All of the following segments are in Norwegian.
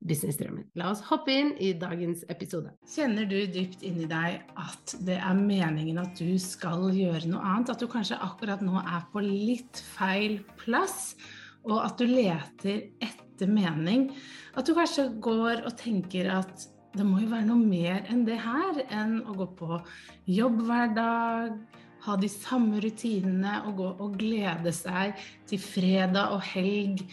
businessdrømmen. La oss hoppe inn i dagens episode. Kjenner du dypt inni deg at det er meningen at du skal gjøre noe annet? At du kanskje akkurat nå er på litt feil plass, og at du leter etter mening? At du kanskje går og tenker at det må jo være noe mer enn det her, enn å gå på jobb hver dag, ha de samme rutinene og gå og glede seg til fredag og helg.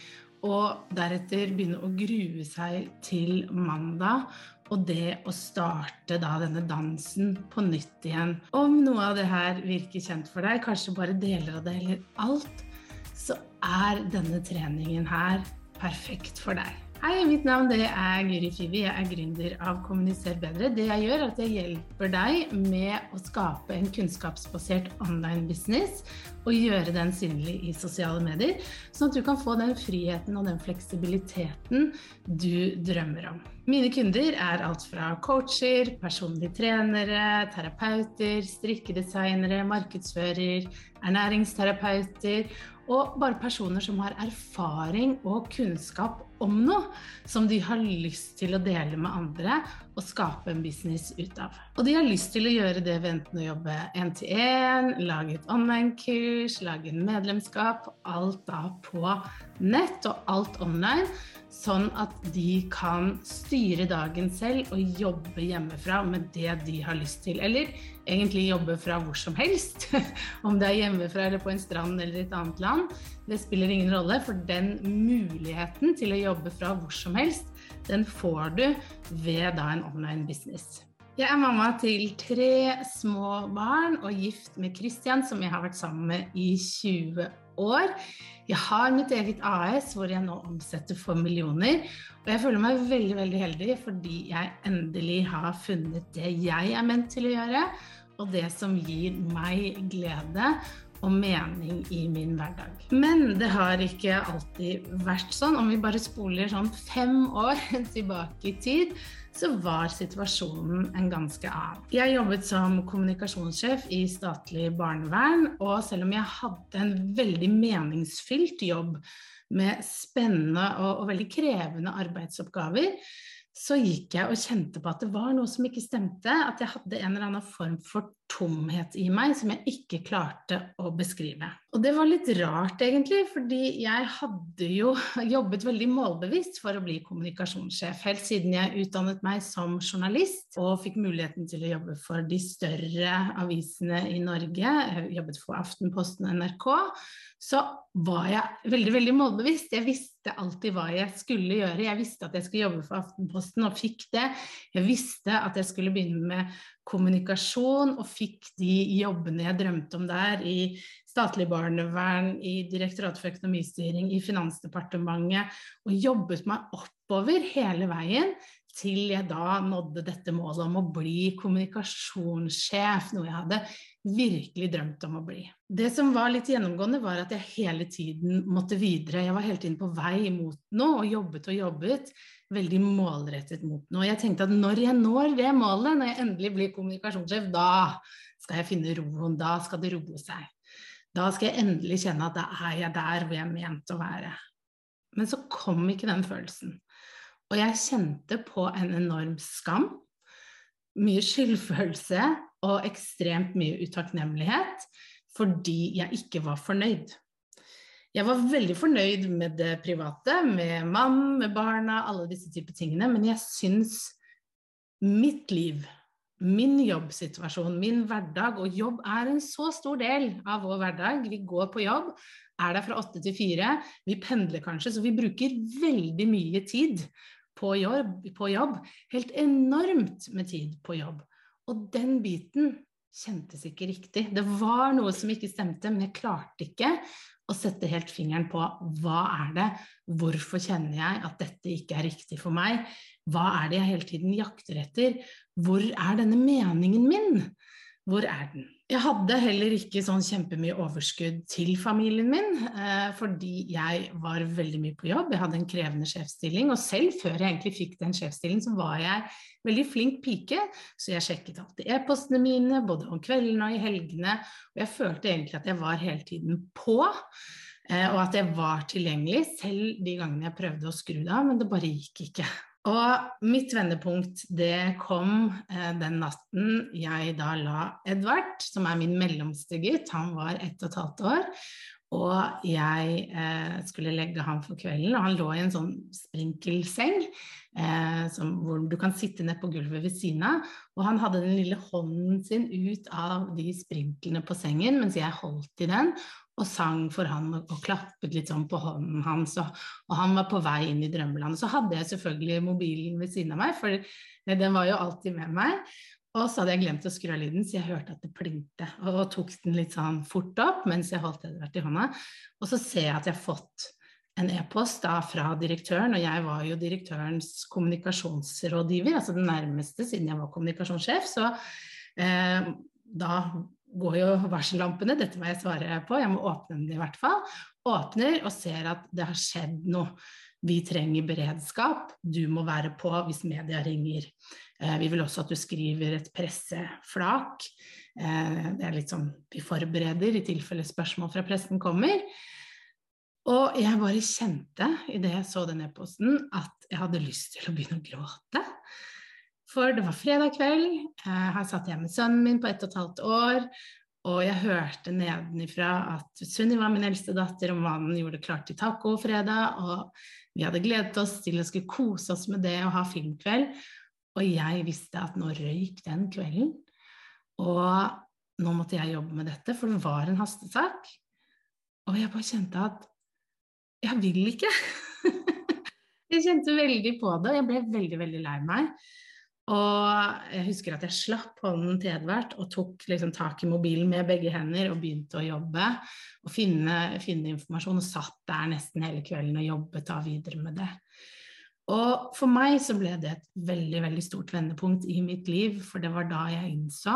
Og deretter begynne å grue seg til mandag og det å starte da denne dansen på nytt igjen. Om noe av det her virker kjent for deg, kanskje bare deler av det eller alt, så er denne treningen her perfekt for deg. Hei, mitt navn er Guri Kiwi. Jeg er gründer av Kommuniser bedre. Det jeg gjør, er at jeg hjelper deg med å skape en kunnskapsbasert online business og gjøre den synlig i sosiale medier, sånn at du kan få den friheten og den fleksibiliteten du drømmer om. Mine kunder er alt fra coacher, personlige trenere, terapeuter, strikkedesignere, markedsfører, ernæringsterapeuter og bare personer som har erfaring og kunnskap om noe som de har lyst til å dele med andre og skape en business ut av. Og de har lyst til å gjøre det ved enten å jobbe én-til-én, lage et online-kurs, lage en medlemskap, alt da på nett og alt online sånn at de kan styre dagen selv og jobbe hjemmefra med det de har lyst til. Eller egentlig jobbe fra hvor som helst. Om det er hjemmefra eller på en strand eller et annet land. Det spiller ingen rolle, for den muligheten til å jobbe fra hvor som helst, den får du ved da en online business. Jeg er mamma til tre små barn og gift med Christian, som jeg har vært sammen med i 20 år. Jeg har mitt eget AS hvor jeg nå omsetter for millioner. Og jeg føler meg veldig veldig heldig fordi jeg endelig har funnet det jeg er ment til å gjøre, og det som gir meg glede og mening i min hverdag. Men det har ikke alltid vært sånn. Om vi bare spoler sånn fem år tilbake i tid, så var situasjonen en ganske annen. Jeg jobbet som kommunikasjonssjef i statlig barnevern, og selv om jeg hadde en veldig meningsfylt jobb med spennende og, og veldig krevende arbeidsoppgaver, så gikk jeg og kjente på at det var noe som ikke stemte. At jeg hadde en eller annen form for tomhet i meg som jeg ikke klarte å beskrive. Og det var litt rart, egentlig, fordi jeg hadde jo jobbet veldig målbevisst for å bli kommunikasjonssjef, helt siden jeg utdannet meg som journalist og fikk muligheten til å jobbe for de større avisene i Norge. Jeg jobbet for Aftenposten og NRK så var jeg veldig veldig målbevisst. Jeg visste alltid hva jeg skulle gjøre. Jeg visste at jeg skulle jobbe for Aftenposten og fikk det. Jeg visste at jeg skulle begynne med kommunikasjon og fikk de jobbene jeg drømte om der i statlig barnevern, i Direktoratet for økonomistyring, i Finansdepartementet, og jobbet meg oppover hele veien til jeg da nådde dette målet om å bli kommunikasjonssjef, noe jeg hadde virkelig drømt om å bli. Det som var litt gjennomgående, var at jeg hele tiden måtte videre. Jeg var hele tiden på vei mot noe og jobbet og jobbet veldig målrettet mot noe. Jeg tenkte at når jeg når det målet, når jeg endelig blir kommunikasjonssjef, da skal jeg finne roen, da skal det roe seg. Da skal jeg endelig kjenne at da er jeg der hvor jeg er ment å være. Men så kom ikke den følelsen. Og jeg kjente på en enorm skam, mye skyldfølelse og ekstremt mye utakknemlighet fordi jeg ikke var fornøyd. Jeg var veldig fornøyd med det private, med mann, med barna, alle disse typer tingene, men jeg syns mitt liv min jobbsituasjon, min hverdag, og jobb er en så stor del av vår hverdag. Vi går på jobb, er der fra åtte til fire. Vi pendler kanskje, så vi bruker veldig mye tid på jobb, på jobb. Helt enormt med tid på jobb. Og den biten kjentes ikke riktig. Det var noe som ikke stemte, men jeg klarte ikke å sette helt fingeren på hva er det, hvorfor kjenner jeg at dette ikke er riktig for meg, hva er det jeg hele tiden jakter etter, hvor er denne meningen min? Hvor er den? Jeg hadde heller ikke sånn kjempemye overskudd til familien min, eh, fordi jeg var veldig mye på jobb. Jeg hadde en krevende sjefsstilling, og selv før jeg egentlig fikk den sjefsstillingen, så var jeg veldig flink pike, så jeg sjekket alltid e-postene mine, både om kveldene og i helgene, og jeg følte egentlig at jeg var hele tiden på. Eh, og at jeg var tilgjengelig, selv de gangene jeg prøvde å skru det av, men det bare gikk ikke. Og mitt vendepunkt det kom eh, den natten jeg da la Edvard, som er min mellomste gutt, han var ett og et halvt år, og jeg eh, skulle legge ham for kvelden, og han lå i en sånn sprinkelseng eh, som, hvor du kan sitte ned på gulvet ved siden av, og han hadde den lille hånden sin ut av de sprinklene på sengen mens jeg holdt i den, og sang for han og, og klappet litt sånn på hånden hans, og, og, han var på vei inn i drømmelandet. Så hadde jeg selvfølgelig mobilen ved siden av meg, for den var jo alltid med meg. Og så hadde jeg glemt å skru av lyden, så jeg hørte at det plingte. Og, og tok den litt sånn fort opp mens jeg holdt Edvard i hånda. Og så ser jeg at jeg har fått en e-post da fra direktøren, og jeg var jo direktørens kommunikasjonsrådgiver, altså den nærmeste siden jeg var kommunikasjonssjef. Så eh, da går jo varsellampene, dette må jeg svare på, jeg må åpne den i hvert fall. Åpner og ser at det har skjedd noe. Vi trenger beredskap, du må være på hvis media ringer. Eh, vi vil også at du skriver et presseflak. Eh, det er litt sånn vi forbereder i tilfelle spørsmål fra pressen kommer. Og jeg bare kjente idet jeg så den e-posten, at jeg hadde lyst til å begynne å gråte. For det var fredag kveld, her satt jeg med sønnen min på ett og et halvt år, og jeg hørte nedenifra at Sunniva, min eldste datter, og mannen gjorde klart til tacofredag, og vi hadde gledet oss til å skulle kose oss med det og ha filmkveld. Og jeg visste at nå røyk den kvelden, og nå måtte jeg jobbe med dette, for det var en hastesak. Og jeg bare kjente at jeg vil ikke. jeg kjente veldig på det, og jeg ble veldig, veldig lei meg. Og jeg husker at jeg slapp hånden til Edvard og tok liksom tak i mobilen med begge hender og begynte å jobbe og finne, finne informasjon. Og satt der nesten hele kvelden og jobbet da videre med det. Og for meg så ble det et veldig, veldig stort vendepunkt i mitt liv, for det var da jeg innså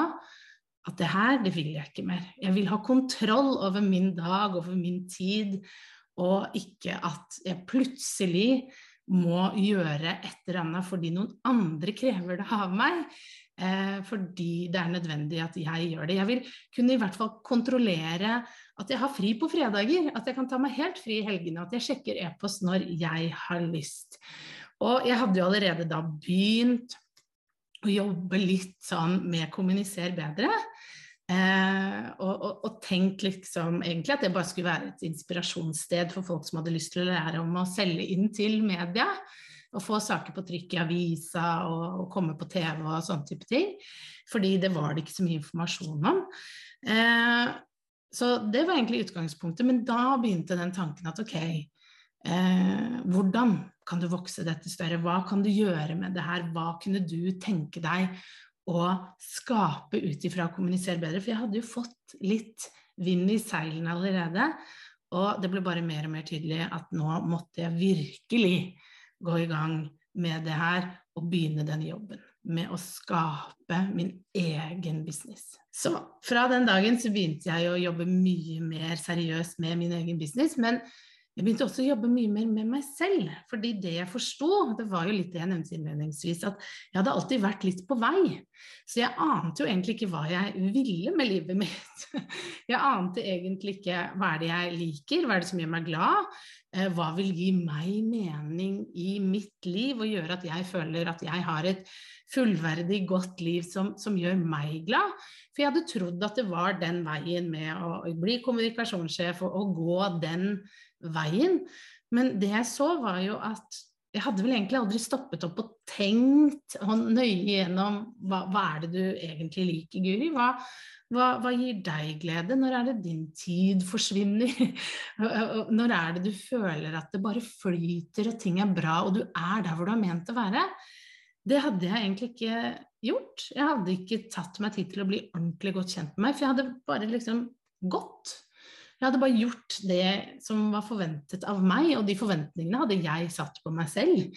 at det her, det vil jeg ikke mer. Jeg vil ha kontroll over min dag, over min tid, og ikke at jeg plutselig må gjøre et eller annet fordi noen andre krever det av meg. Eh, fordi det er nødvendig at jeg gjør det. Jeg vil kunne i hvert fall kontrollere at jeg har fri på fredager. At jeg kan ta meg helt fri i helgene. At jeg sjekker e-post når jeg har lyst. Og jeg hadde jo allerede da begynt å jobbe litt sånn med kommuniser bedre. Eh, og, og, og tenkt liksom egentlig at det bare skulle være et inspirasjonssted for folk som hadde lyst til å lære om å selge inn til media. Og få saker på trykk i avisa og, og komme på TV og sånne type ting. Fordi det var det ikke så mye informasjon om. Eh, så det var egentlig utgangspunktet. Men da begynte den tanken at ok, eh, hvordan kan du vokse dette større? Hva kan du gjøre med det her? Hva kunne du tenke deg å skape ut ifra kommunisere bedre. For jeg hadde jo fått litt vind i seilene allerede. Og det ble bare mer og mer tydelig at nå måtte jeg virkelig gå i gang med det her og begynne den jobben. Med å skape min egen business. Så fra den dagen så begynte jeg å jobbe mye mer seriøst med min egen business. Men jeg begynte også å jobbe mye mer med meg selv. fordi det jeg forsto, det var jo litt det jeg nevnte innledningsvis, at jeg hadde alltid vært litt på vei. Så jeg ante jo egentlig ikke hva jeg ville med livet mitt. Jeg ante egentlig ikke hva er det jeg liker, hva er det som gjør meg glad, eh, hva vil gi meg mening i mitt liv og gjøre at jeg føler at jeg har et fullverdig, godt liv som, som gjør meg glad. For jeg hadde trodd at det var den veien med å bli kommunikasjonssjef og, og gå den veien. Men det jeg så, var jo at jeg hadde vel egentlig aldri stoppet opp og tenkt nøye gjennom hva, hva er det du egentlig liker, Guri? Hva, hva, hva, gir deg glede? Når er det din tid forsvinner? Når er det du føler at det bare flyter og ting er bra, og du er der hvor du har ment å være? Det hadde jeg egentlig ikke gjort. Jeg hadde ikke tatt meg tid til å bli ordentlig godt kjent med meg, for jeg hadde bare liksom gått. Jeg hadde bare gjort det som var forventet av meg, og de forventningene hadde jeg satt på meg selv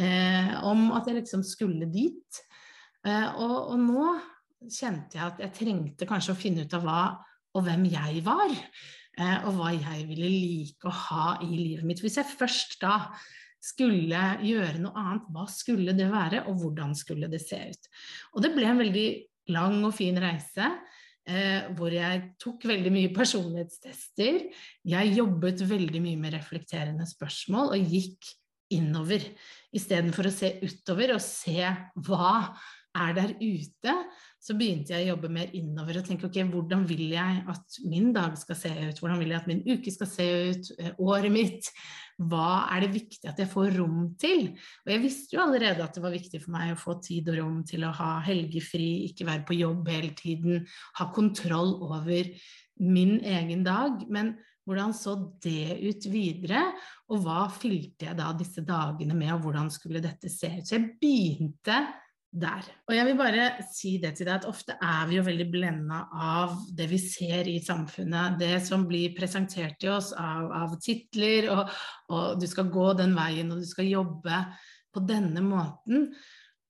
eh, om at jeg liksom skulle dit. Eh, og, og, nå kjente jeg at jeg trengte kanskje å finne ut av hva og hvem jeg var, eh, og hva jeg ville like å ha i livet mitt. Hvis jeg først da skulle gjøre noe annet, hva skulle det være, og hvordan skulle det se ut? Og det ble en veldig lang og fin reise eh, hvor jeg tok veldig mye personlighetstester. Jeg jobbet veldig mye med reflekterende spørsmål og gikk innover istedenfor å se utover og se hva er der ute, så begynte jeg å jobbe mer innover og tenke ok, hvordan vil jeg at min dag skal se ut, hvordan vil jeg at min uke skal se ut, eh, året mitt, hva er det viktig at jeg får rom til? Og jeg visste jo allerede at det var viktig for meg å få tid og rom til å ha helgefri, ikke være på jobb hele tiden, ha kontroll over min egen dag. Men hvordan så det ut videre, og hva fylte jeg da disse dagene med, og hvordan skulle dette se ut? Så jeg begynte der. Og jeg vil bare si det til deg at ofte er vi jo veldig blenda av det vi ser i samfunnet. Det som blir presentert til oss av, av titler, og, og, du skal gå den veien, og du skal jobbe på denne måten.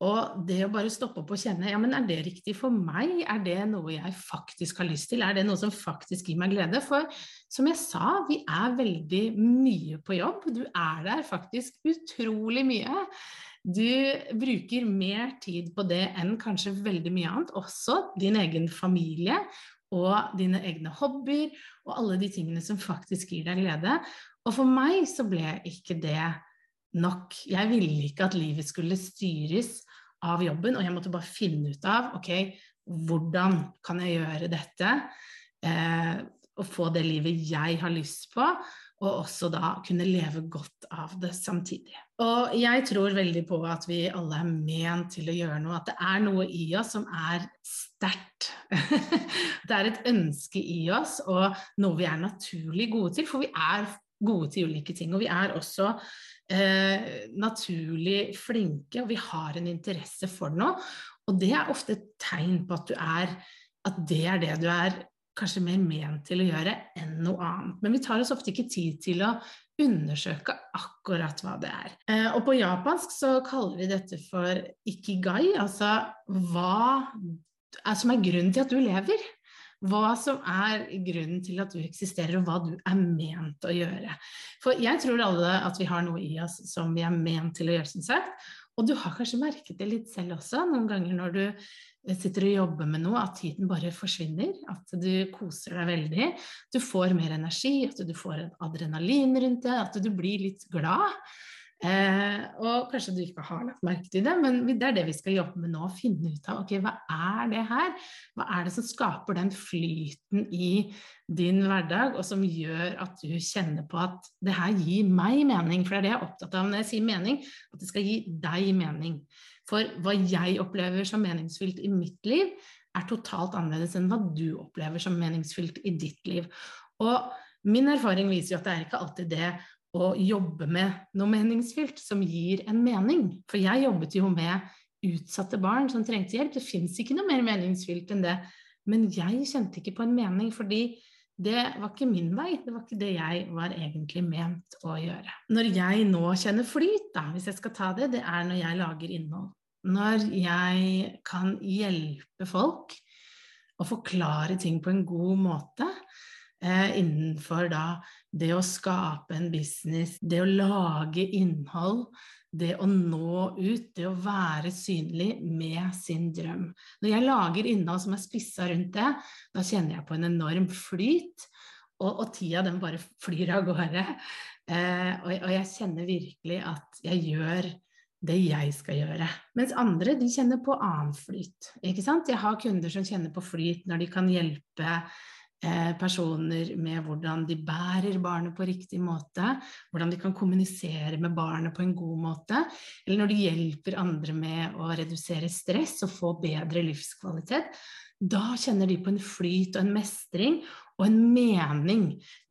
Og det å bare stoppe opp og kjenne ja, men er det riktig for meg? Er det noe jeg faktisk har lyst til? Er det noe som faktisk gir meg glede? For som jeg sa, vi er veldig mye på jobb. Du er der faktisk utrolig mye. Du bruker mer tid på det enn kanskje veldig mye annet, også din egen familie og dine egne hobbyer og alle de tingene som faktisk gir deg glede. Og for meg så ble ikke det nok. Jeg ville ikke at livet skulle styres av jobben, og jeg måtte bare finne ut av ok, hvordan kan jeg gjøre dette eh, og få det livet jeg har lyst på, og også da kunne leve godt av det samtidig. Og jeg tror veldig på at vi alle er ment til å gjøre noe, at det er noe i oss som er sterkt. det er et ønske i oss og noe vi er naturlig gode til, for vi er gode til ulike ting. Og vi er også eh, naturlig flinke, og vi har en interesse for noe. Og det er ofte et tegn på at du er at det er det du er kanskje mer ment til å gjøre enn noe annet. Men vi tar oss ofte ikke tid til å undersøke akkurat hva det er. Eh, og på japansk så kaller vi dette for ikigai, altså hva er som er grunnen til at du lever. Hva som er grunnen til at du eksisterer, og hva du er ment å gjøre. For jeg tror alle at vi har noe i oss som vi er ment til å gjøre, som sagt. Og du har kanskje merket det litt selv også, noen ganger når du sitter og jobber med noe, at tiden bare forsvinner. At du koser deg veldig. Du får mer energi, at du får en adrenalin rundt det, at du blir litt glad. Eh, og kanskje du ikke har lagt merke til det, men det er det vi skal jobbe med nå. Å Finne ut av ok, hva er det her? Hva er det som skaper den flyten i din hverdag, og som gjør at du kjenner på at det her gir meg mening? For det er det jeg er opptatt av når jeg sier mening, at det skal gi deg mening. For hva jeg opplever som meningsfylt i mitt liv, er totalt annerledes enn hva du opplever som meningsfylt i ditt liv. Og min erfaring viser jo at det er ikke alltid det å jobbe med noe meningsfylt som gir en mening. For jeg jobbet jo med utsatte barn som trengte hjelp. Det fins ikke noe mer meningsfylt enn det. Men jeg kjente ikke på en mening, fordi det var ikke min vei, det var ikke det jeg var egentlig ment å gjøre. Når jeg nå kjenner flyt, da, hvis jeg skal ta det, det er når jeg lager innhold. Når jeg kan hjelpe folk å forklare ting på en god måte eh, innenfor da det å skape en business, det å lage innhold, det å nå ut, det å være synlig med sin drøm. Når jeg lager innhold som er spissa rundt det, da kjenner jeg på en enorm flyt, og, og tida den bare flyr av gårde. Eh, og, og, jeg kjenner virkelig at jeg gjør det jeg skal gjøre. Mens andre de kjenner på annen flyt. ikke sant? Jeg har kunder som kjenner på flyt når de kan hjelpe personer med hvordan de bærer barnet på riktig måte, hvordan de kan kommunisere med barnet på en god måte, eller når de hjelper andre med å redusere stress og få bedre livskvalitet, da kjenner de på en flyt og en mestring og en mening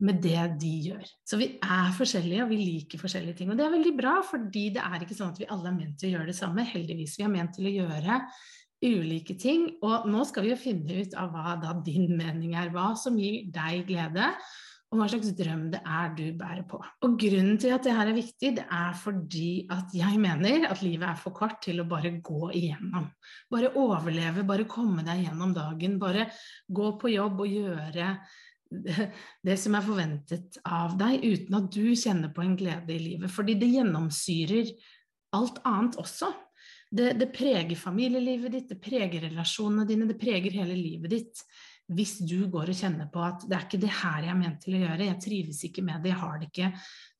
med det de gjør. Så vi er forskjellige, og vi liker forskjellige ting. Og det er veldig bra, fordi det er ikke sånn at vi alle er ment til å gjøre det samme. Heldigvis. Vi er ment til å gjøre ulike ting. Og nå skal vi jo finne ut av hva da din mening er, hva som gir deg glede, og hva slags drøm det er du bærer på. Og grunnen til at det her er viktig, det er fordi at jeg mener at livet er for kort til å bare gå igjennom. Bare overleve, bare komme deg gjennom dagen, bare gå på jobb og gjøre det som er forventet av deg, uten at du kjenner på en glede i livet. Fordi det gjennomsyrer alt annet også. Det, det, preger familielivet ditt, det preger relasjonene dine, det preger hele livet ditt. Hvis du går og kjenner på at det er ikke det her jeg er ment til å gjøre, jeg trives ikke med det, jeg har det ikke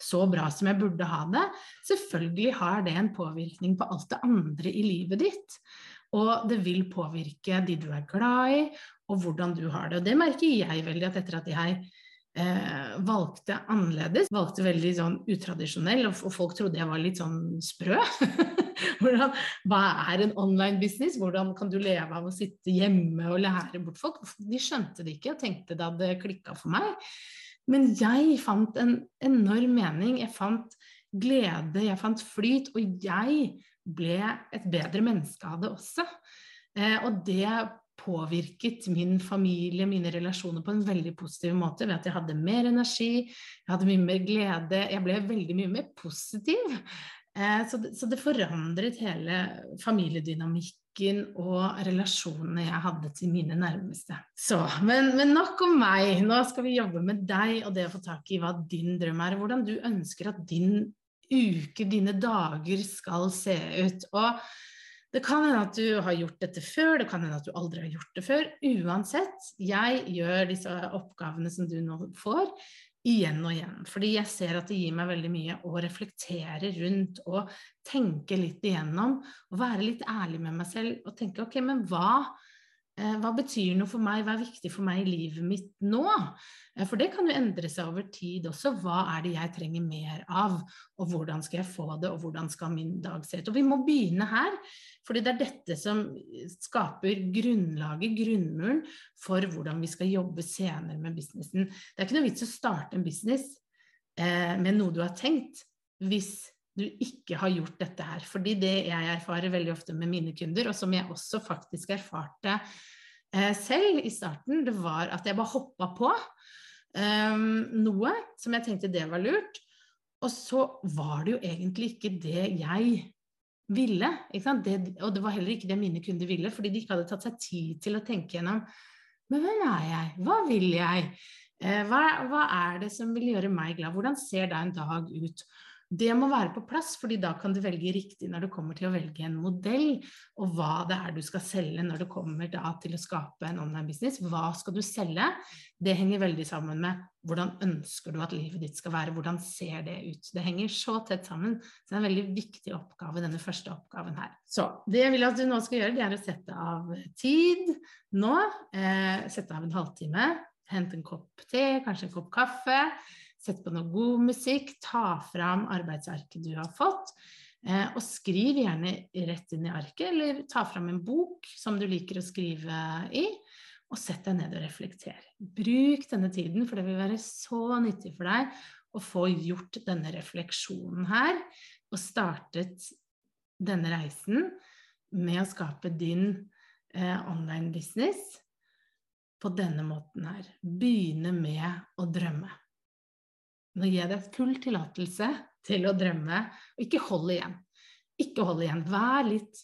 så bra som jeg burde ha det. Selvfølgelig har det en påvirkning på alt det andre i livet ditt. Og det vil påvirke de du er glad i, og hvordan du har det. Og det merker jeg veldig at etter at jeg eh, valgte annerledes, valgte veldig sånn utradisjonell, og, og folk trodde jeg var litt sånn sprø. Hvordan, hva er en online business? Hvordan kan du leve av å sitte hjemme og lære bort folk? De skjønte det ikke og tenkte det hadde klikka for meg. Men jeg fant en enorm mening. Jeg fant glede, jeg fant flyt, og jeg ble et bedre menneske av det også. Eh, og det påvirket min familie, mine relasjoner på en veldig positiv måte ved at jeg hadde mer energi, jeg hadde mye mer glede, jeg ble veldig mye mer positiv. Eh, så, det, så det forandret hele familiedynamikken og relasjonene jeg hadde til mine nærmeste. Så, men, men, nok om meg. Nå skal vi jobbe med deg og det å få tak i hva din drøm er, hvordan du ønsker at din uke, dine dager, skal se ut. Og det kan hende at du har gjort dette før, det kan hende at du aldri har gjort det før. Uansett, jeg gjør disse oppgavene som du nå får, igjen og igjen. Fordi jeg ser at det gir meg veldig mye å reflektere rundt og tenke litt igjennom. Og være litt ærlig med meg selv og tenke ok, men hva, hva betyr noe for meg, hva er viktig for meg i livet mitt nå? Eh, for det kan jo endre seg over tid også. Hva er det jeg trenger mer av, og hvordan skal jeg få det, og hvordan skal min dag se ut? Og vi må begynne her. Fordi det er dette som skaper grunnlaget, grunnmuren, for hvordan vi skal jobbe senere med businessen. Det er ikke noe vits å starte en business eh, med noe du har tenkt, hvis du ikke har gjort dette her. Fordi det jeg erfarer veldig ofte med mine kunder, og som jeg også faktisk erfarte eh, selv i starten, det var at jeg bare hoppa på eh, noe som jeg tenkte det var lurt. Og så var det jo egentlig ikke det jeg ville. Det, og det var heller ikke det mine kunder ville, fordi de ikke hadde tatt seg tid til å tenke gjennom Men hvem er jeg? Hva vil jeg? Eh, hva, hva, er det som vil gjøre meg glad? Hvordan ser da en dag ut? Det må være på plass, fordi da kan du velge riktig når det kommer til å velge en modell, og hva det er du skal selge når det kommer til å skape en online business. Hva skal du selge? Det henger veldig sammen med hvordan ønsker du at livet ditt skal være, hvordan ser det ut. Det henger så tett sammen, så det er en veldig viktig oppgave, denne første oppgaven her. Så det jeg vil at du nå skal gjøre, det er å sette av tid nå. Eh, sette av en halvtime, hente en kopp te, kanskje en kopp kaffe. Sett på noe god musikk, ta fram arbeidsarket du har fått. Eh, og skriv gjerne rett inn i arket, eller ta fram en bok som du liker å skrive i. Og sett deg ned og reflekter. Bruk denne tiden, for det vil være så nyttig for deg å få gjort denne refleksjonen her, og startet denne reisen med å skape din eh, online business på denne måten her. Begynne med å drømme. Nå gir jeg deg full tillatelse til å drømme, og ikke hold igjen. Ikke hold igjen. Vær litt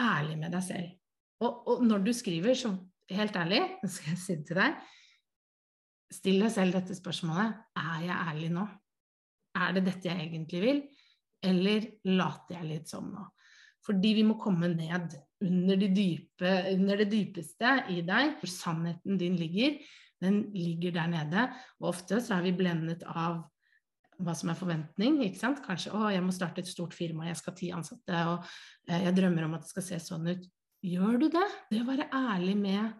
ærlig med deg selv. Og, og når du skriver, så helt ærlig, nå skal jeg si det til deg Still deg selv dette spørsmålet. Er jeg ærlig nå? Er det dette jeg egentlig vil? Eller later jeg litt sånn nå? Fordi vi må komme ned under, de dype, under det dypeste i deg, hvor sannheten din ligger. Den ligger der nede. Og ofte så er vi blendet av hva som er forventning. ikke sant? Kanskje 'Å, jeg må starte et stort firma, jeg skal ha ti ansatte', og eh, 'jeg drømmer om at det skal se sånn ut'. Gjør du det? Det å være ærlig med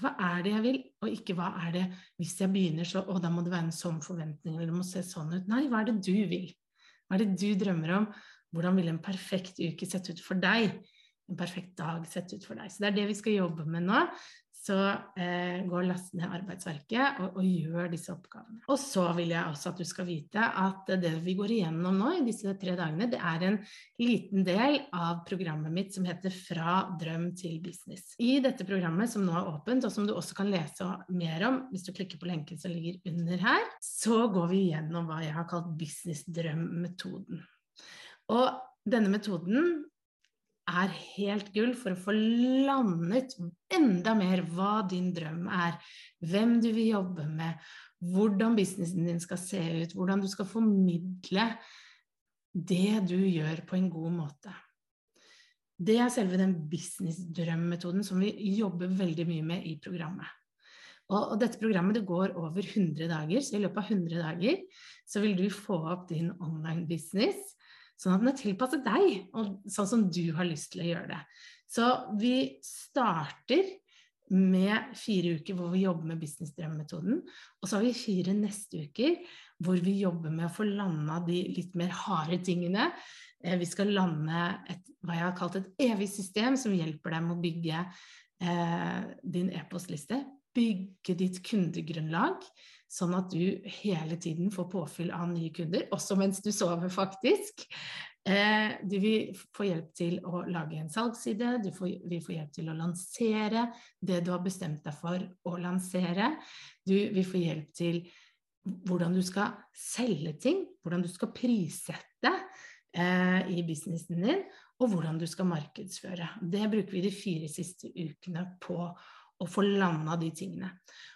hva er det jeg vil, og ikke hva er det hvis jeg begynner så Å, da må det være en sånn forventning, eller det må se sånn ut. Nei, hva er det du vil? Hva er det du drømmer om? Hvordan vil en perfekt uke sett ut for deg? En perfekt dag sett ut for deg. Så det er det vi skal jobbe med nå. Så eh, og last ned arbeidsverket og, og, gjør disse oppgavene. Og så vil jeg også at du skal vite at det vi går igjennom nå i disse tre dagene, det er en liten del av programmet mitt som heter Fra drøm til business. I dette programmet som nå er åpent, og som du også kan lese mer om hvis du klikker på lenken som ligger under her, så går vi gjennom hva jeg har kalt businessdrømmetoden. Og denne metoden er helt gull for å få landet enda mer hva din drøm er, hvem du vil jobbe med, hvordan businessen din skal se ut, hvordan du skal formidle det du gjør på en god måte. Det er selve den businessdrømmetoden som vi jobber veldig mye med i programmet. Og, dette programmet det går over 100 dager, så i løpet av 100 dager så vil du få opp din online business Sånn at den er tilpasset deg, og sånn som du har lyst til å gjøre det. Så vi starter med fire uker hvor vi jobber med businessdrømmetoden. Og så har vi fire neste uker hvor vi jobber med å få landa de litt mer harde tingene. Eh, vi skal lande et, hva jeg har kalt et evig system som hjelper deg med å bygge eh, din e-postliste. Bygge ditt kundegrunnlag sånn at du hele tiden får påfyll av nye kunder, også mens du sover, faktisk. Eh, du vil få hjelp til å lage en salgsside, du vil få hjelp til å lansere det du har bestemt deg for å lansere. Du vil få hjelp til hvordan du skal selge ting, hvordan du skal prissette eh, i businessen din, og hvordan du skal markedsføre. Det bruker vi de fire siste ukene på å få landa de tingene.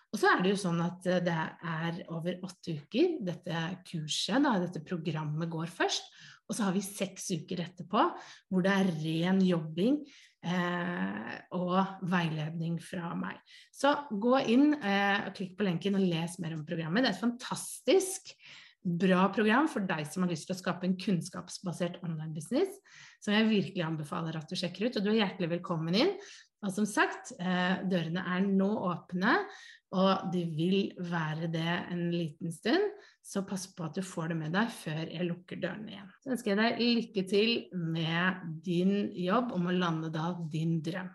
Og så er det jo sånn at eh, det er over åtte uker. Dette kurset, da, dette programmet går først. Og så har vi seks uker etterpå hvor det er ren jobbing eh, og veiledning fra meg. Så gå inn eh, og klikk på lenken og les mer om programmet. Det er et fantastisk bra program for deg som har lyst til å skape en kunnskapsbasert online business, som jeg virkelig anbefaler at du sjekker ut. Og du er hjertelig velkommen inn. Og som sagt, eh, dørene er nå åpne, og de vil være det en liten stund. Så pass på at du får det med deg før jeg lukker dørene igjen. Så ønsker jeg deg lykke til med din jobb om å lande da din drøm.